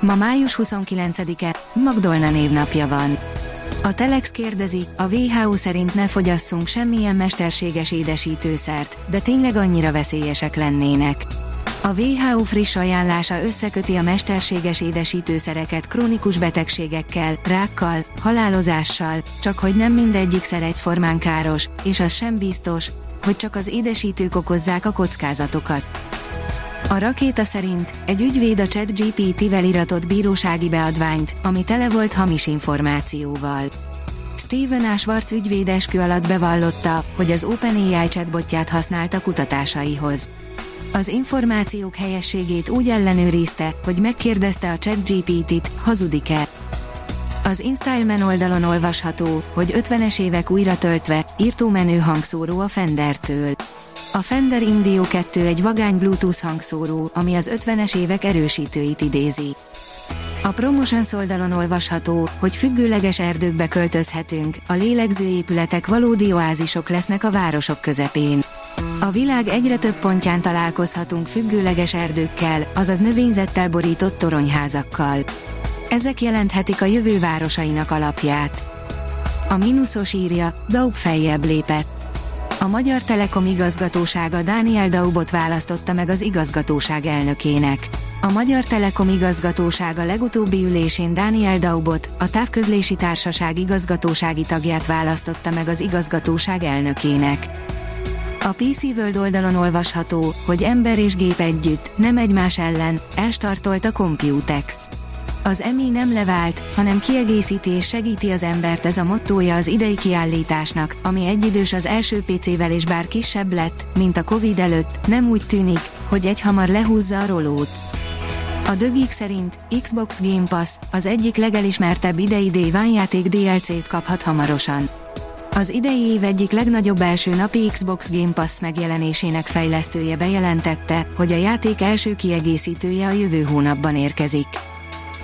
Ma május 29-e, Magdolna névnapja van. A Telex kérdezi, a WHO szerint ne fogyasszunk semmilyen mesterséges édesítőszert, de tényleg annyira veszélyesek lennének. A WHO friss ajánlása összeköti a mesterséges édesítőszereket krónikus betegségekkel, rákkal, halálozással, csak hogy nem mindegyik szer egyformán káros, és az sem biztos, hogy csak az édesítők okozzák a kockázatokat. A rakéta szerint egy ügyvéd a ChatGPT-vel iratott bírósági beadványt, ami tele volt hamis információval. Steven A. Schwartz ügyvéd eskü alatt bevallotta, hogy az OpenAI chatbotját használta kutatásaihoz. Az információk helyességét úgy ellenőrizte, hogy megkérdezte a ChatGPT-t, hazudik-e. Az InStyleman oldalon olvasható, hogy 50-es évek újra töltve, írtómenő hangszóró a Fender-től. A Fender Indio 2 egy vagány Bluetooth hangszóró, ami az 50-es évek erősítőit idézi. A Promotions oldalon olvasható, hogy függőleges erdőkbe költözhetünk, a lélegző épületek valódi oázisok lesznek a városok közepén. A világ egyre több pontján találkozhatunk függőleges erdőkkel, azaz növényzettel borított toronyházakkal. Ezek jelenthetik a jövő városainak alapját. A mínuszos írja, Daub feljebb lépett. A Magyar Telekom igazgatósága Dániel Daubot választotta meg az igazgatóság elnökének. A Magyar Telekom igazgatósága legutóbbi ülésén Dániel Daubot, a távközlési társaság igazgatósági tagját választotta meg az igazgatóság elnökének. A PC World oldalon olvasható, hogy ember és gép együtt, nem egymás ellen, elstartolt a Computex. Az EMI nem levált, hanem kiegészíti és segíti az embert ez a mottója az idei kiállításnak, ami egyidős az első PC-vel és bár kisebb lett, mint a Covid előtt, nem úgy tűnik, hogy egy hamar lehúzza a rolót. A dögik szerint Xbox Game Pass az egyik legelismertebb idei játék DLC-t kaphat hamarosan. Az idei év egyik legnagyobb első napi Xbox Game Pass megjelenésének fejlesztője bejelentette, hogy a játék első kiegészítője a jövő hónapban érkezik.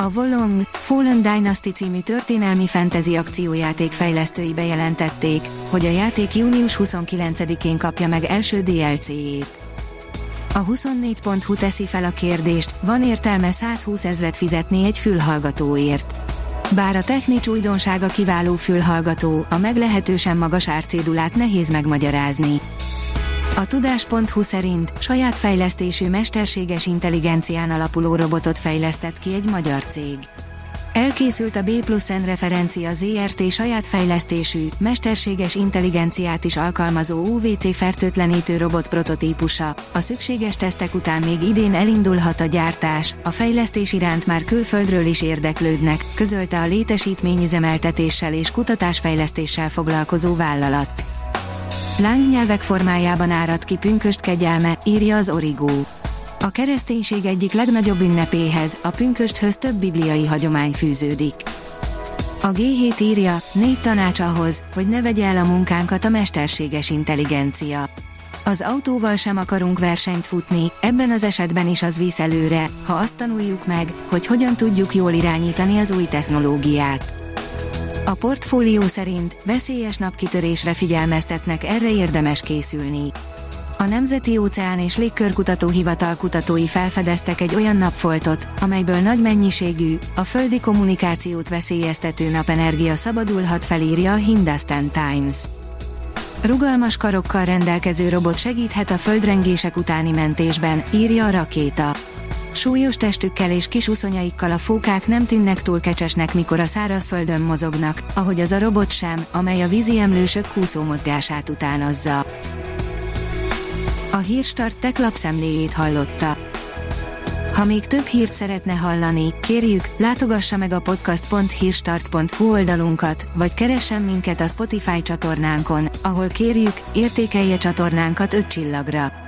A Volong Fallen Dynasty című történelmi fantasy akciójáték fejlesztői bejelentették, hogy a játék június 29-én kapja meg első DLC-jét. A 24.hu teszi fel a kérdést, van értelme 120 ezret fizetni egy fülhallgatóért. Bár a Technics újdonsága kiváló fülhallgató, a meglehetősen magas árcédulát nehéz megmagyarázni. A tudás.hu szerint saját fejlesztésű mesterséges intelligencián alapuló robotot fejlesztett ki egy magyar cég. Elkészült a B plusz N referencia ZRT saját fejlesztésű, mesterséges intelligenciát is alkalmazó UVC fertőtlenítő robot prototípusa. A szükséges tesztek után még idén elindulhat a gyártás, a fejlesztés iránt már külföldről is érdeklődnek, közölte a létesítményüzemeltetéssel és kutatásfejlesztéssel foglalkozó vállalat. Lángnyelvek formájában árad ki pünköst kegyelme, írja az Origó. A kereszténység egyik legnagyobb ünnepéhez, a pünkösthöz több bibliai hagyomány fűződik. A G7 írja, négy tanács ahhoz, hogy ne vegye el a munkánkat a mesterséges intelligencia. Az autóval sem akarunk versenyt futni, ebben az esetben is az visz előre, ha azt tanuljuk meg, hogy hogyan tudjuk jól irányítani az új technológiát. A portfólió szerint veszélyes napkitörésre figyelmeztetnek, erre érdemes készülni. A Nemzeti Óceán és Légkörkutató Hivatal kutatói felfedeztek egy olyan napfoltot, amelyből nagy mennyiségű, a földi kommunikációt veszélyeztető napenergia szabadulhat felírja a Hindustan Times. Rugalmas karokkal rendelkező robot segíthet a földrengések utáni mentésben, írja a rakéta. Súlyos testükkel és kis uszonyaikkal a fókák nem tűnnek túl kecsesnek, mikor a szárazföldön mozognak, ahogy az a robot sem, amely a vízi emlősök kúszó mozgását utánozza. A Hírstart tech hallotta. Ha még több hírt szeretne hallani, kérjük, látogassa meg a podcast.hírstart.hu oldalunkat, vagy keressen minket a Spotify csatornánkon, ahol kérjük, értékelje csatornánkat 5 csillagra.